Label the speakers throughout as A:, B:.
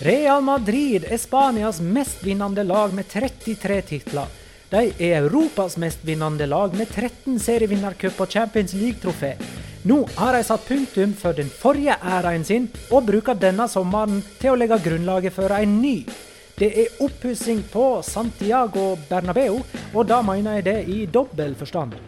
A: Real Madrid er Spanias mestvinnende lag med 33 titler. De er Europas mestvinnende lag med 13 serievinnercup og Champions League-trofé. Nå har de satt punktum for den forrige æraen sin, og bruker denne sommeren til å legge grunnlaget for en ny. Det er oppussing på Santiago Bernabeu, og da mener jeg det i dobbel forstand.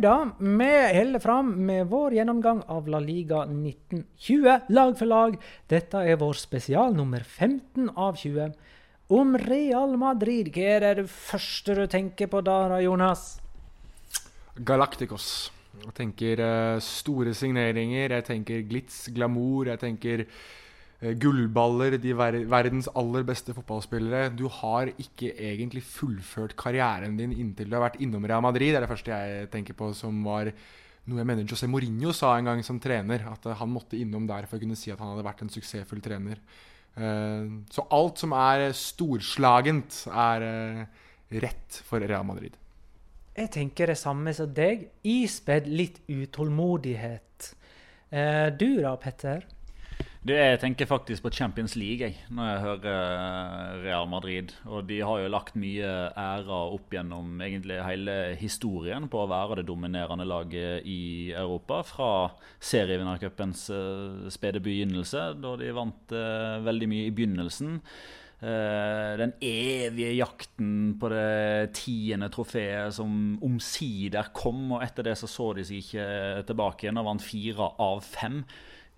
A: Da, vi holder fram med vår gjennomgang av La Liga 1920, lag for lag. Dette er vår spesial nummer 15 av 20. Om Real Madrid, hva er det første du tenker på da, Jonas?
B: Galacticos. Jeg tenker uh, store signeringer, jeg tenker glitz, glamour, jeg tenker gullballer, de ver verdens aller beste fotballspillere. Du har ikke egentlig fullført karrieren din inntil du har vært innom Real Madrid. Det er det første jeg tenker på som var noe jeg mener José Mourinho sa en gang som trener. At uh, han måtte innom der for å kunne si at han hadde vært en suksessfull trener. så alt som er storslagent, er rett for Real Madrid.
A: Jeg tenker det samme som deg. Ispedd litt utålmodighet. Eh, du da, Petter?
C: Du, jeg tenker faktisk på Champions League jeg, når jeg hører eh, Real Madrid. Og de har jo lagt mye ære opp gjennom egentlig hele historien på å være det dominerende laget i Europa. Fra serievinnercupens uh, spede begynnelse, da de vant uh, veldig mye i begynnelsen. Den evige jakten på det tiende trofeet som omsider kom. Og etter det så så de seg ikke tilbake igjen og vant fire av fem,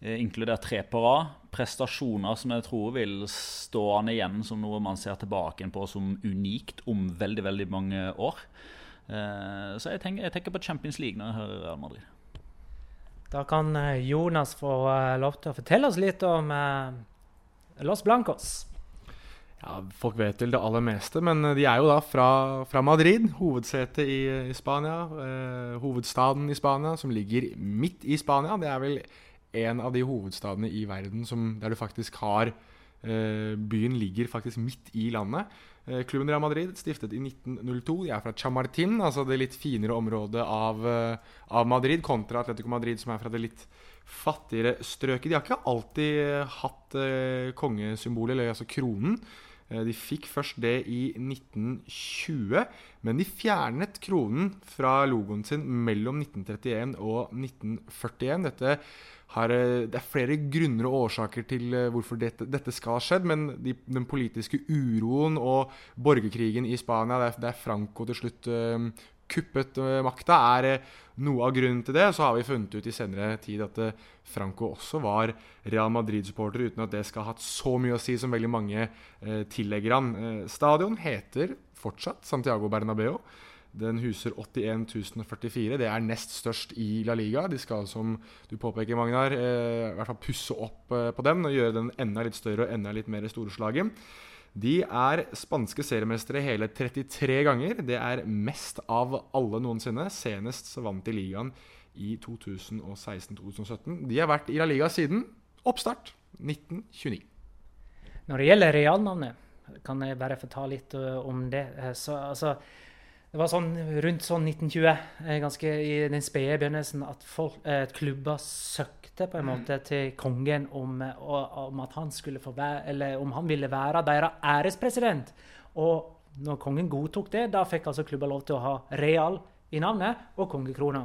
C: inkludert tre på rad. Prestasjoner som jeg tror vil stå an igjen som noe man ser tilbake på som unikt om veldig veldig mange år. Uh, så jeg tenker, jeg tenker, på Champions League når jeg hører Real Madrid.
A: Da kan Jonas få lov til å fortelle oss litt om Los Blancos.
B: Ja, Folk vet vel det aller meste, men eh, de er jo da fra, fra Madrid, hovedsetet i, i Spania. Eh, hovedstaden i Spania, som ligger midt i Spania. Det er vel en av de hovedstadene i verden som, der du faktisk har eh, Byen ligger faktisk midt i landet. Eh, klubben Real Madrid stiftet i 1902. De er fra Chamartin, altså det litt finere området av, eh, av Madrid, kontra Atletico Madrid, som er fra det litt fattigere strøket. De har ikke alltid hatt eh, kongesymbolet, eller altså kronen. Eh, de fikk først det i 1920, men de fjernet kronen fra logoen sin mellom 1931 og 1941. Dette har, eh, det er flere grunner og årsaker til eh, hvorfor dette, dette skal ha skjedd, men de, den politiske uroen og borgerkrigen i Spania, der, er, er Franco til slutt kuppet makta, er noe av grunnen til det. Så har vi funnet ut i senere tid at Franco også var Real Madrid-supporter, uten at det skal ha hatt så mye å si som veldig mange eh, tillegger han. Eh, stadion heter fortsatt Santiago Bernabeu. Den huser 81 044. Det er nest størst i La Liga. De skal, som du påpeker, Magnar, eh, i hvert fall pusse opp eh, på den og gjøre den enda litt større og enda litt mer storslagen. De er spanske seriemestere hele 33 ganger. Det er mest av alle noensinne. Senest så vant de ligaen i 2016-2017. De har vært i La Liga siden oppstart 1929.
A: Når det gjelder realnavnet, kan jeg bare få ta litt uh, om det. Uh, så, altså, det var sånn rundt sånn 1920, uh, ganske i den spede begynnelsen, at folk, klubber søkte på en måte til kongen om, om, at han skulle få være, eller om han ville være deres ærespresident. Og når kongen godtok det, da fikk altså klubber lov til å ha real i navnet og kongekrona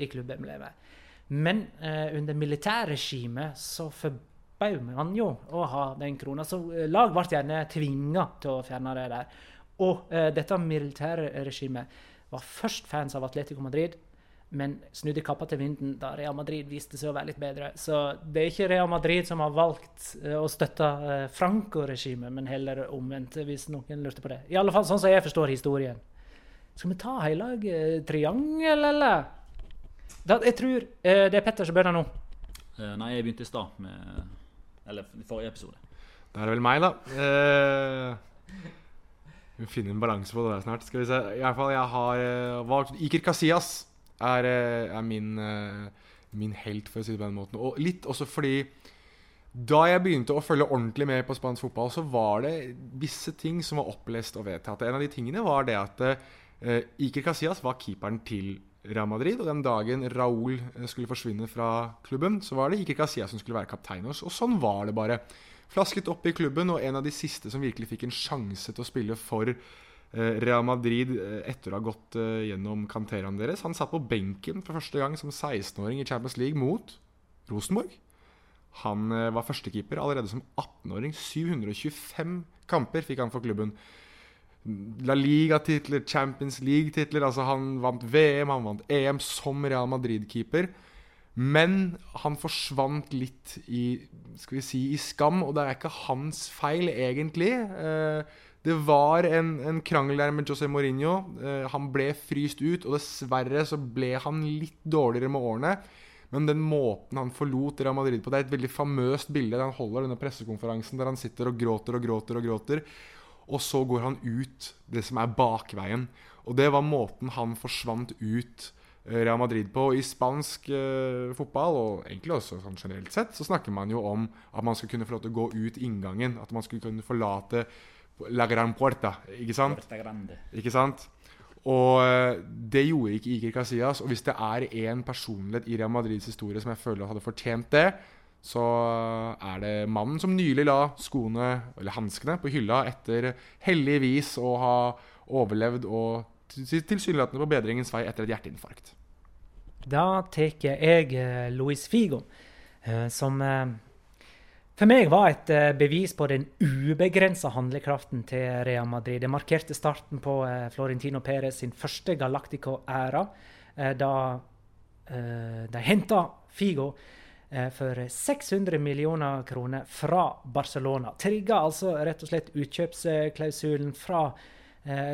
A: i klubbemblemet. Men eh, under militærregimet så forbød man jo å ha den krona. Så eh, lag ble gjerne tvinga til å fjerne det der. Og eh, dette militærregimet var først fans av Atletico Madrid, men snudde kappa til vinden da Real Madrid viste seg å være litt bedre. Så det er ikke Real Madrid som har valgt eh, å støtte eh, Franco-regimet, men heller omvendt, hvis noen lurte på det. I alle fall sånn som jeg forstår historien. Skal vi ta heilag triangel, eller? Da, jeg tror eh, det er Petter som begynner nå.
C: Uh, nei, jeg begynte i stad med Eller i forrige episode.
B: Da er det vel meg, da. Uh, vi må finne en balanse på det der snart. Skal vi se. I hvert fall, jeg har uh, valgt Iker Casillas er, er min, min, helt, for å si det på den måten. Og litt også fordi Da jeg begynte å følge ordentlig med på spansk fotball, så var det visse ting som var opplest og vedtatt. En av de tingene var det at eh, Iker Casillas var keeperen til Real Madrid. Og den dagen Raúl eh, skulle forsvinne fra klubben, så var det Iker Casillas som skulle være kaptein. Og sånn var det bare. Flasket opp i klubben, og en av de siste som virkelig fikk en sjanse til å spille for eh, Real Madrid eh, etter å ha gått eh, gjennom kanteraen deres. Han satt på benken for første gang som 16-åring i Champions League mot Rosenborg. Han var førstekeeper allerede som 18-åring. 725 kamper fikk han for klubben. La Liga-titler, Champions League-titler. altså Han vant VM, han vant EM som Real Madrid-keeper. Men han forsvant litt i skal vi si, i skam, og det er ikke hans feil, egentlig. Eh, det var en, en krangel der med José Mourinho. Eh, han ble fryst ut, og dessverre så ble han litt dårligere med årene. Men den måten han forlot Real Madrid på Det er et veldig famøst bilde der han holder denne pressekonferansen der han sitter og gråter og gråter og gråter. Og så går han ut det som er bakveien. Og det var måten han forsvant ut Real Madrid på. I spansk eh, fotball, og egentlig også sånn generelt sett, så snakker man jo om at man skal kunne få lov til å gå ut inngangen. At man skulle kunne forlate la gran puerta. Ikke sant? Ikke sant? Og eh, det gjorde ikke Iker Casillas. Og hvis det er én personlighet i Real Madrids historie som jeg føler hadde fortjent det, så er det mannen som nylig la skoene, eller hanskene, på hylla etter heldigvis å ha overlevd og tilsynelatende på bedringens vei etter et hjerteinfarkt.
A: Da tar jeg Louis Luis Figo, eh, som for meg var et bevis på den ubegrensa handlekraften til Real Madrid. Det markerte starten på Florentino Perez sin første Galactico-æra, da de henta Figo for 600 millioner kroner fra Barcelona. Trigga altså rett og slett utkjøpsklausulen fra Eh,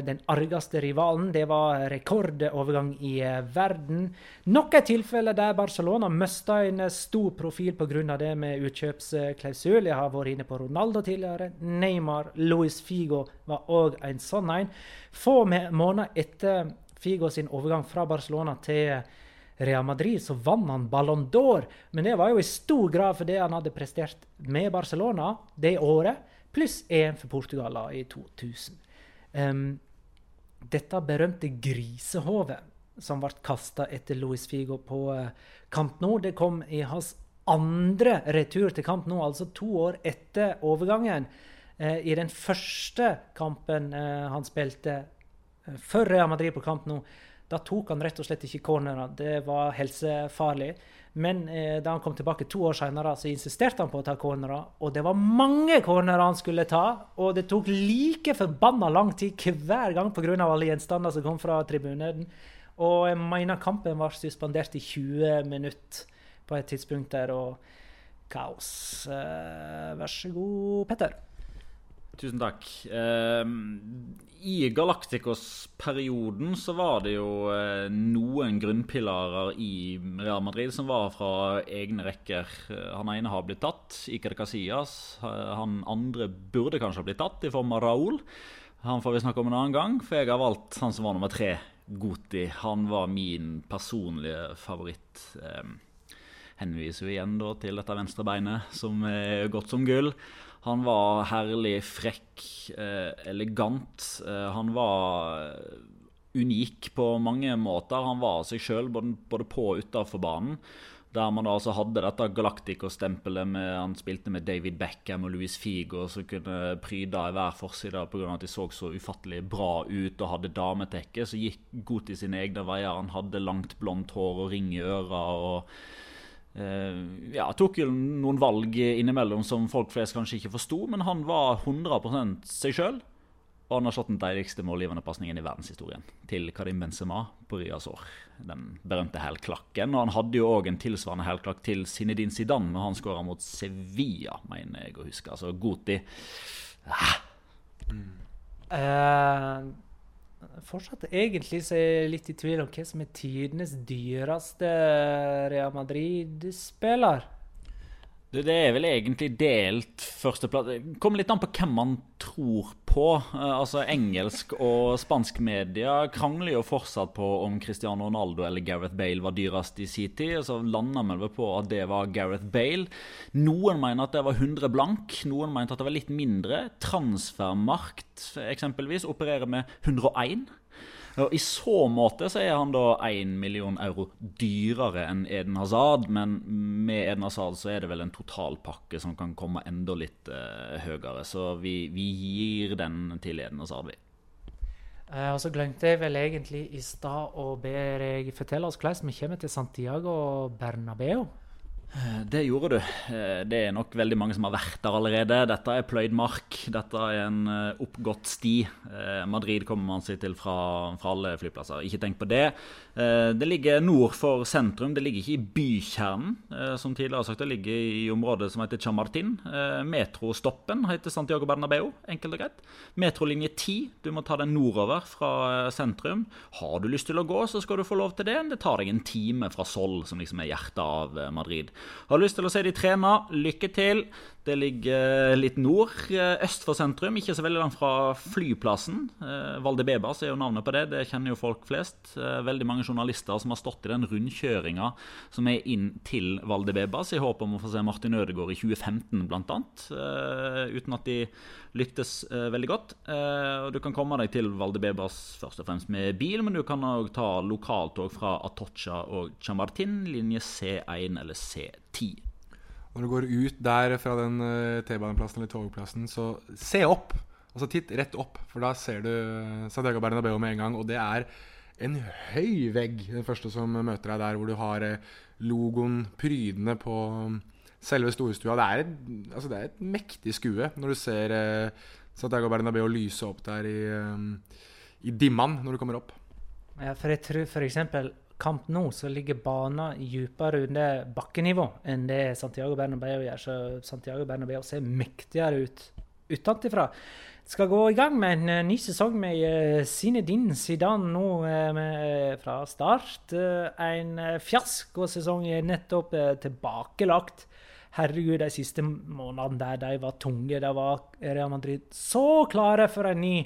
A: den argeste rivalen. Det var rekordovergang i eh, verden. Nok et tilfelle der Barcelona mista en eh, stor profil pga. det med utkjøpsklausul. Jeg har vært inne på Ronaldo tidligere. Neymar, Luis Figo var òg en sånn en. Få måneder etter Figo sin overgang fra Barcelona til Real Madrid, så vant han Ballon d'Or. Men det var jo i stor grad fordi han hadde prestert med Barcelona det året, pluss EM for Portugal i 2000. Um, dette berømte grisehovet som ble kasta etter Luis Figo på Camp Nou, det kom i hans andre retur til Camp Nou, altså to år etter overgangen. Uh, I den første kampen uh, han spilte for Real Madrid på Camp Nou, da tok han rett og slett ikke cornerer. Det var helsefarlig. Men eh, da han kom tilbake to år senere, så insisterte han på å ta cornerer. Og det var mange cornerer han skulle ta, og det tok like forbanna lang tid hver gang pga. alle gjenstander som kom fra tribunen. Og jeg mener kampen var suspendert i 20 minutter på et tidspunkt der, og kaos. Eh, vær så god, Petter.
C: Tusen takk. Uh, I Galacticos-perioden så var det jo uh, noen grunnpilarer i Real Madrid som var fra egne rekker. Han ene har blitt tatt, Iker Casillas. han andre burde kanskje ha blitt tatt, i form av Raúl. Han får vi snakke om en annen gang, for jeg har valgt han som var nummer tre, Goti. Han var min personlige favoritt. Um, henviser vi igjen da til dette venstre beinet, som er godt som gull. Han var herlig, frekk, eh, elegant. Eh, han var eh, unik på mange måter. Han var seg sjøl både, på og utafor banen. Der man da altså hadde dette Galactico-stempelet med Han spilte med David Beckham og Louis Figo, som kunne pryde i hver forside pga. at de så så ufattelig bra ut og hadde dametekke. Så gikk Goti sine egne veier. Han hadde langt, blondt hår og ring i øra. og ja, tok jo noen valg innimellom som folk flest kanskje ikke forsto, men han var 100% seg sjøl. Og han har slått den deiligste målgivende pasningen i verdenshistorien til Karim Benzema på Riazor. Den berømte hælklakken. Og han hadde jo òg en tilsvarende hælklakk til Zinedine Zidane når han skåra mot Sevilla, mener jeg å huske. Altså Goti. Ah.
A: Mm. Uh, fortsatt egentlig så er jeg litt i tvil om hva som er tidenes dyreste Real Madrid-spiller.
C: Det er vel egentlig delt førsteplass. Kommer litt an på hvem man tror på. Eh, altså Engelsk og spansk media krangler jo fortsatt på om Cristiano Ronaldo eller Gareth Bale var dyrest i sin tid. Så landa vi vel på at det var Gareth Bale. Noen mener at det var 100 blank, noen mente at det var litt mindre. Transfermarkt eksempelvis opererer med 101. Og I så måte så er han da 1 million euro dyrere enn Eden Hazard, men med Eden Hazard så er det vel en totalpakke som kan komme enda litt uh, høyere. Så vi, vi, gir den til Eden Hazard, vi.
A: Uh, og så glemte jeg vel egentlig i stad å be deg fortelle oss hvordan vi kommer til Santiago Bernabeu.
C: Eh, det gjorde du. Eh, det er nok veldig mange som har vært der allerede. Dette er pløyd mark. Dette er en eh, oppgått sti. Madrid kommer man seg til fra, fra alle flyplasser. Ikke tenk på det. Det ligger nord for sentrum. Det ligger ikke i bykjernen, som tidligere sagt. Det ligger i området som heter Chamartin. Metrostoppen heter Santiago Bernabeu, enkelt og greit. Metrolinje 10. Du må ta den nordover fra sentrum. Har du lyst til å gå, så skal du få lov til det. Det tar deg en time fra Sol, som liksom er hjertet av Madrid. Har lyst til å se de trene? Lykke til. Det ligger litt nord, eh, øst for sentrum, ikke så veldig langt fra flyplassen. Eh, Valdebebas er jo navnet på det, det kjenner jo folk flest. Eh, veldig mange journalister som har stått i den rundkjøringa som er inn til Valdebebas, i håp om å få se Martin Ødegaard i 2015 bl.a., uten at de lyttes veldig godt. Du kan komme deg til Valdebebas først og fremst med bil, men du kan òg ta lokaltog fra Atocha og Chamartin, linje C1 eller C10.
B: Når du går ut der fra den uh, T-baneplassen eller togplassen, så se opp! Altså titt rett opp, for da ser du eh, Santiago Bernabeu med en gang. Og det er en høy vegg, den første som møter deg der, hvor du har uh, logoen prydende på um, selve storstua. Det er, et, altså det er et mektig skue når du ser Santiago Bernabeu lyse opp der i, um, i dimman når du kommer opp.
A: Ja, for jeg tror f.eks kamp nå, så ligger banen dypere under bakkenivå enn det Santiago Bernabeu gjør. Så Santiago Bernabeu ser mektigere ut utenfra. Skal gå i gang med en uh, ny sesong med Zinedine Zidane nå med, fra start. en fiaskosesong er nettopp tilbakelagt. Herregud, de siste månedene der de var tunge. De var Real Madrid så klare for en ny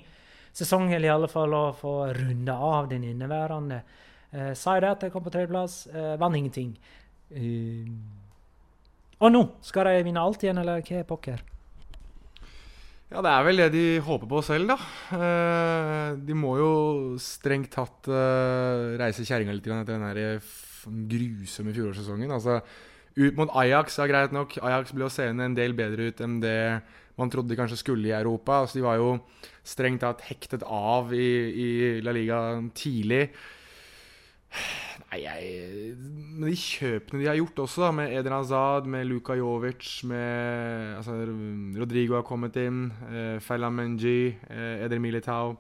A: sesong, eller i alle fall å få runde av den inneværende. Uh, at jeg kom på tredjeplass? Uh, vant ingenting. Uh, og nå skal de vinne alt igjen, eller hva er pokker?
B: Ja, det er vel det de håper på selv, da. Uh, de må jo strengt tatt uh, reise kjerringa litt etter den grusomme fjorårssesongen. Altså, ut mot Ajax er greit nok. Ajax ble å seende en del bedre ut enn det man trodde de kanskje skulle i Europa. Altså, de var jo strengt tatt hektet av i, i La Liga tidlig. Nei, jeg Med de kjøpene de har gjort også, da, med Eden Hazard, med Luka Jovic, med altså, Rodrigo har kommet inn, eh, Fela Menji, eh, Eder Militao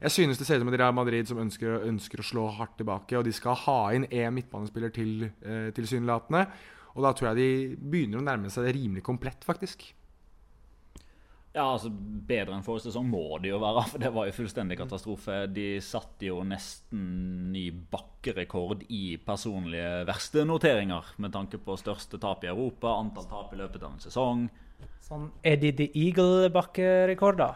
B: Jeg synes det ser ut som et Real Madrid som ønsker, ønsker, å slå hardt tilbake. Og de skal ha inn én midtbanespiller til, eh, tilsynelatende. Og da tror jeg de begynner å nærme seg det rimelig komplett, faktisk.
C: Ja, altså Bedre enn forrige sesong må det jo være, for det var jo fullstendig katastrofe. De satte jo nesten ny bakkerekord i personlige verste noteringer, med tanke på største tap i Europa, antall tap i løpet av en sesong.
A: Sånn Eddie the Eagle-bakkerekord, da?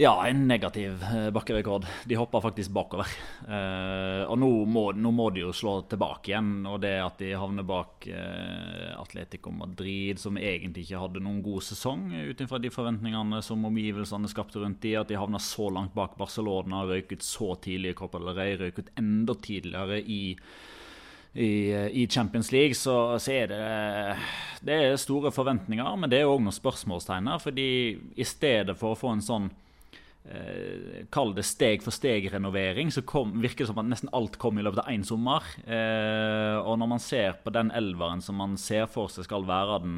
C: Ja, en negativ eh, bakkerekord. De hoppa faktisk bakover. Eh, og nå må, nå må, de jo slå tilbake igjen. Og det at de havner bak eh, Atletico Madrid, som egentlig ikke hadde noen god sesong, ut ifra de forventningene som omgivelsene skapte rundt de, at de havna så langt bak Barcelona, røyket så tidlig i Copa del Rey, røyket enda tidligere i i, i, Champions League, så, så, er det Det er store forventninger, men det er òg noen spørsmålstegn her. fordi i stedet for å få en sånn eh, Kall det steg-for-steg-renovering, så kom, virker det som at nesten alt kom i løpet av én sommer. Eh, og når man ser på den elveren som man ser for seg skal være den,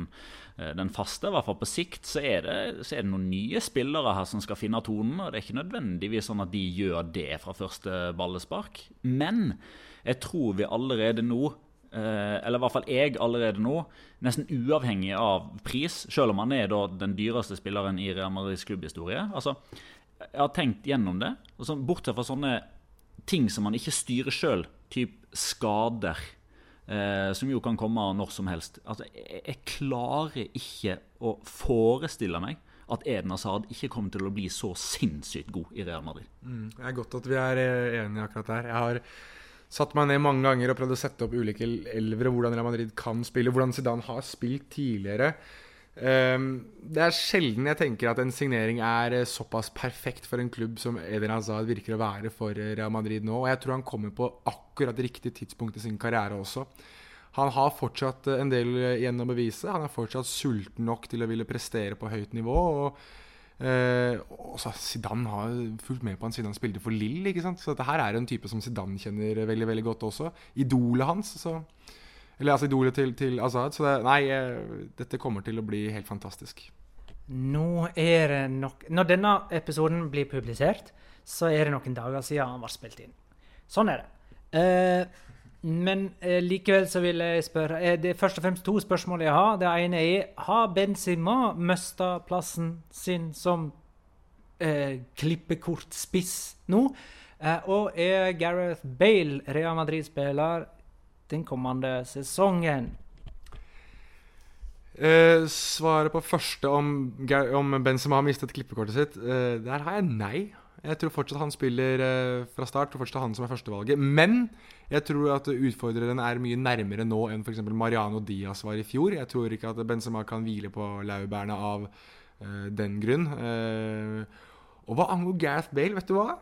C: eh, den faste, i hvert fall på sikt, så er, det, så er, det, noen nye spillere her som skal finne tonen. Og det er ikke nødvendigvis sånn at de gjør det fra første ballespark. Men jeg tror vi allerede nå Uh, eller i hvert fall jeg allerede nå, nesten uavhengig av pris, selv om han er den dyreste spilleren i Real Madrids klubbhistorie. Altså, jeg har tenkt gjennom det. Så, bortsett fra sånne ting som man ikke styrer sjøl, typ skader, Eh, som jo kan komme når som helst. Altså, jeg, jeg klarer ikke å forestille meg at Eden Hazard ikke kommer til å bli så sinnssykt god i Real Madrid.
B: Mm, det er godt at vi er eh, enige akkurat der. Jeg har satt meg ned mange ganger og prøvd å sette opp ulike elvere, hvordan Real Madrid kan spille, hvordan Zidane har spilt tidligere. Um, det er sjelden jeg tenker at en signering er eh, såpass perfekt for en klubb som Eden Hazard virker å være for eh, Real Madrid nå. Og jeg tror han kommer på akkurat riktig tidspunkt i sin karriere også. Han har fortsatt eh, en del igjen å bevise. Han er fortsatt sulten nok til å ville prestere på høyt nivå. og Uh, også Zidane har fulgt med på han siden han spilte for Lill. Så dette her er en type som Zidane kjenner veldig veldig godt også. Idolet hans. Så, eller altså idolet til, til Azad. Så det, nei, uh, dette kommer til å bli helt fantastisk.
A: Nå er det nok Når denne episoden blir publisert, så er det noen dager siden han var spilt inn. Sånn er det. Uh, men eh, likevel så vil jeg spørre eh, Det er først og fremst to spørsmål jeg har. Det ene er Har Benzema mista plassen sin som eh, klippekortspiss nå? Eh, og er Gareth Bale Real Madrid-spiller den kommende sesongen?
B: Eh, svaret på første om, om Benzema har mistet klippekortet sitt, eh, der har jeg nei. Jeg tror fortsatt han spiller eh, fra start. Tror fortsatt han som er førstevalget. Men jeg tror at utfordreren er mye nærmere nå enn f.eks. Mariano Diaz var i fjor. Jeg tror ikke at Benzema kan hvile på laurbærene av uh, den grunn. Uh, og hva angår Gareth Bale, vet du hva?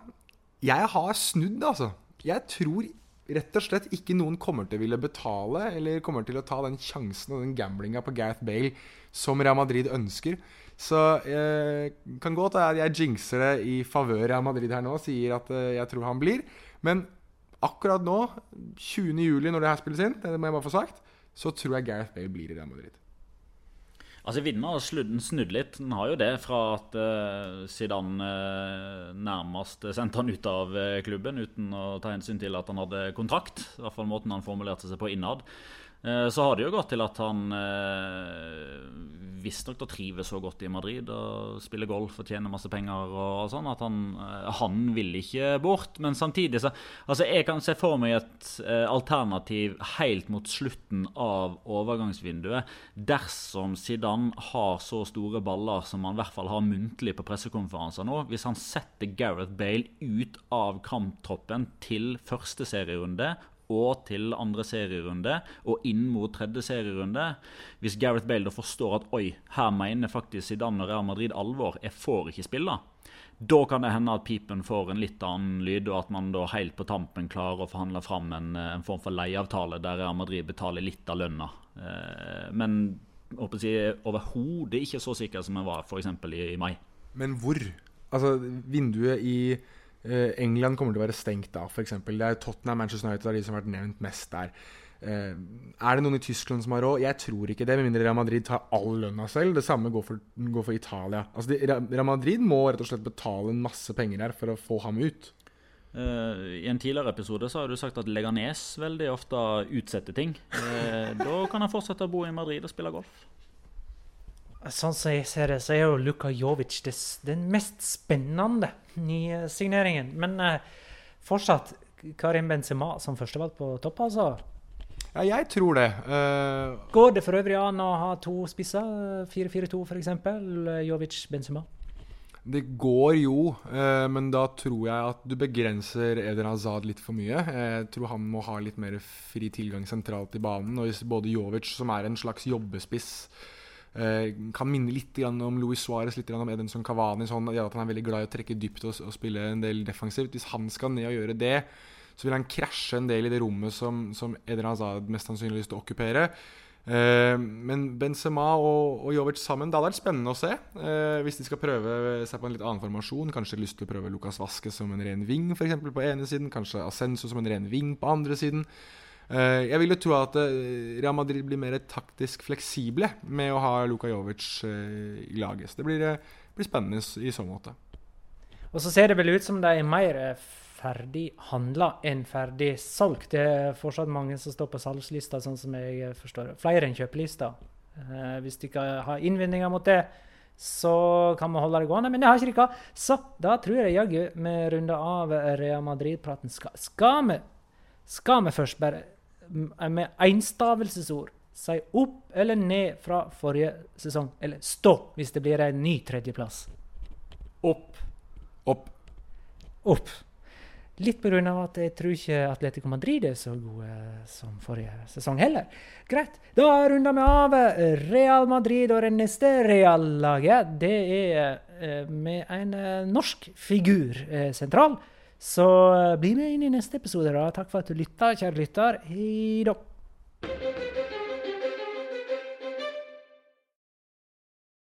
B: Jeg har snudd, altså. Jeg tror rett og slett ikke noen kommer til å ville betale eller kommer til å ta den sjansen og den gamblinga på Gareth Bale som Real Madrid ønsker. Så eh, kan godt at jeg jinxer det i favør Real Madrid her nå sier at eh, jeg tror han blir. Men akkurat nå, 20.07, når det her spilles inn, det må jeg bare få sagt, så tror jeg Gareth Bale blir i Real Madrid.
C: Altså Vinden har snudd litt. Den har jo det fra at uh, Zidane uh, nærmest sendte han ut av uh, klubben uten å ta hensyn til at han hadde kontrakt. I hvert fall måten han formulerte seg på innad. Eh, så har det jo gått til at han eh, visstnok trives så godt i Madrid og spiller golf og tjener masse penger og sånn, at han, eh, han vil ikke bort. Men samtidig så Altså, jeg kan se for meg et eh, alternativ helt mot slutten av overgangsvinduet dersom Zidane har så store baller som han i hvert fall har muntlig på pressekonferanser nå. Hvis han setter Gareth Bale ut av kamptroppen til første serierunde og til andre serierunde og inn mot tredje serierunde. Hvis Gareth Bale forstår at oi, her mener faktisk Zidane og Real Madrid alvor, jeg får ikke spille. Da kan det hende at pipen får en litt annen lyd, og at man da helt på tampen klarer å forhandle fram en, en form for leieavtale der Real Madrid betaler litt av lønna. Eh, men si, overhodet ikke så sikker som jeg var f.eks. I, i mai.
B: Men hvor? Altså, vinduet i England kommer til å være stengt da, f.eks. Det er Tottenham Manchester United er de som har vært nevnt mest der. Uh, er det noen i Tyskland som har råd? Jeg tror ikke det, med mindre Real Madrid tar all lønna selv. Det samme går for, går for Italia. Altså, de, Real Madrid må rett og slett betale en masse penger her for å få ham ut.
C: Uh, I en tidligere episode så har du sagt at Leganes veldig ofte utsetter ting. da kan han fortsette å bo i Madrid og spille golf.
A: Sånn som jeg ser det, så er jo Luka Jovic det, den mest spennende nysigneringen. Men eh, fortsatt Karim Benzema som førstevalg på topp, altså?
B: Ja, jeg tror det. Uh...
A: Går det for øvrig an å ha to spisser? 4-4-2 f.eks.? Jovic-Benzema?
B: Det går jo, uh, men da tror jeg at du begrenser Eden Hazard litt for mye. Jeg tror han må ha litt mer fri tilgang sentralt i banen. Og hvis både Jovic, som er en slags jobbespiss, Eh, kan minne litt om Luis Suárez, litt om Edinson Cavani. Sånn, at han er veldig glad i å trekke dypt og, og, spille en del defensivt. Hvis han skal ned og gjøre det, så vil han krasje en del i det rommet som, som Eden Hazard mest sannsynlig lyst til å okkupere. Eh, men Benzema og, og Jovic sammen, det hadde vært spennende å se. Eh, hvis de skal prøve seg på en litt annen formasjon. Kanskje lyst til å prøve Lucas Vasque som en ren ving for eksempel, på ene siden. Kanskje Ascenso som en ren ving på andre siden. Eh, jeg vil jo tro at eh, Real Madrid blir mer taktisk fleksible med å ha Luka Jovic eh, i laget. Så det blir, blir spennende i så måte.
A: Og så ser det vel ut som de er mer ferdig handla enn ferdig solgt. Det er fortsatt mange som står på salgslista, sånn som jeg forstår. Flere enn kjøpelista. hvis du ikke har innvendinger mot det, så kan vi holde det gående. Men det har ikke dere. Så da tror jeg jaggu vi runder av Real Madrid-praten. Skal, skal, vi, skal vi først bare med enstavelsesord. Si opp eller ned fra forrige sesong. Eller stå, hvis det blir en ny tredjeplass.
C: Opp.
B: Opp.
A: Opp. Litt pga. at jeg tror ikke Atletico Madrid er så gode som forrige sesong heller. Greit. Da runder vi av Real Madrid og det neste Real-laget. Det er med en norsk figur sentral. Så bli med inn i neste episode. da. Takk for at du lytta, kjære lytter. Hei da.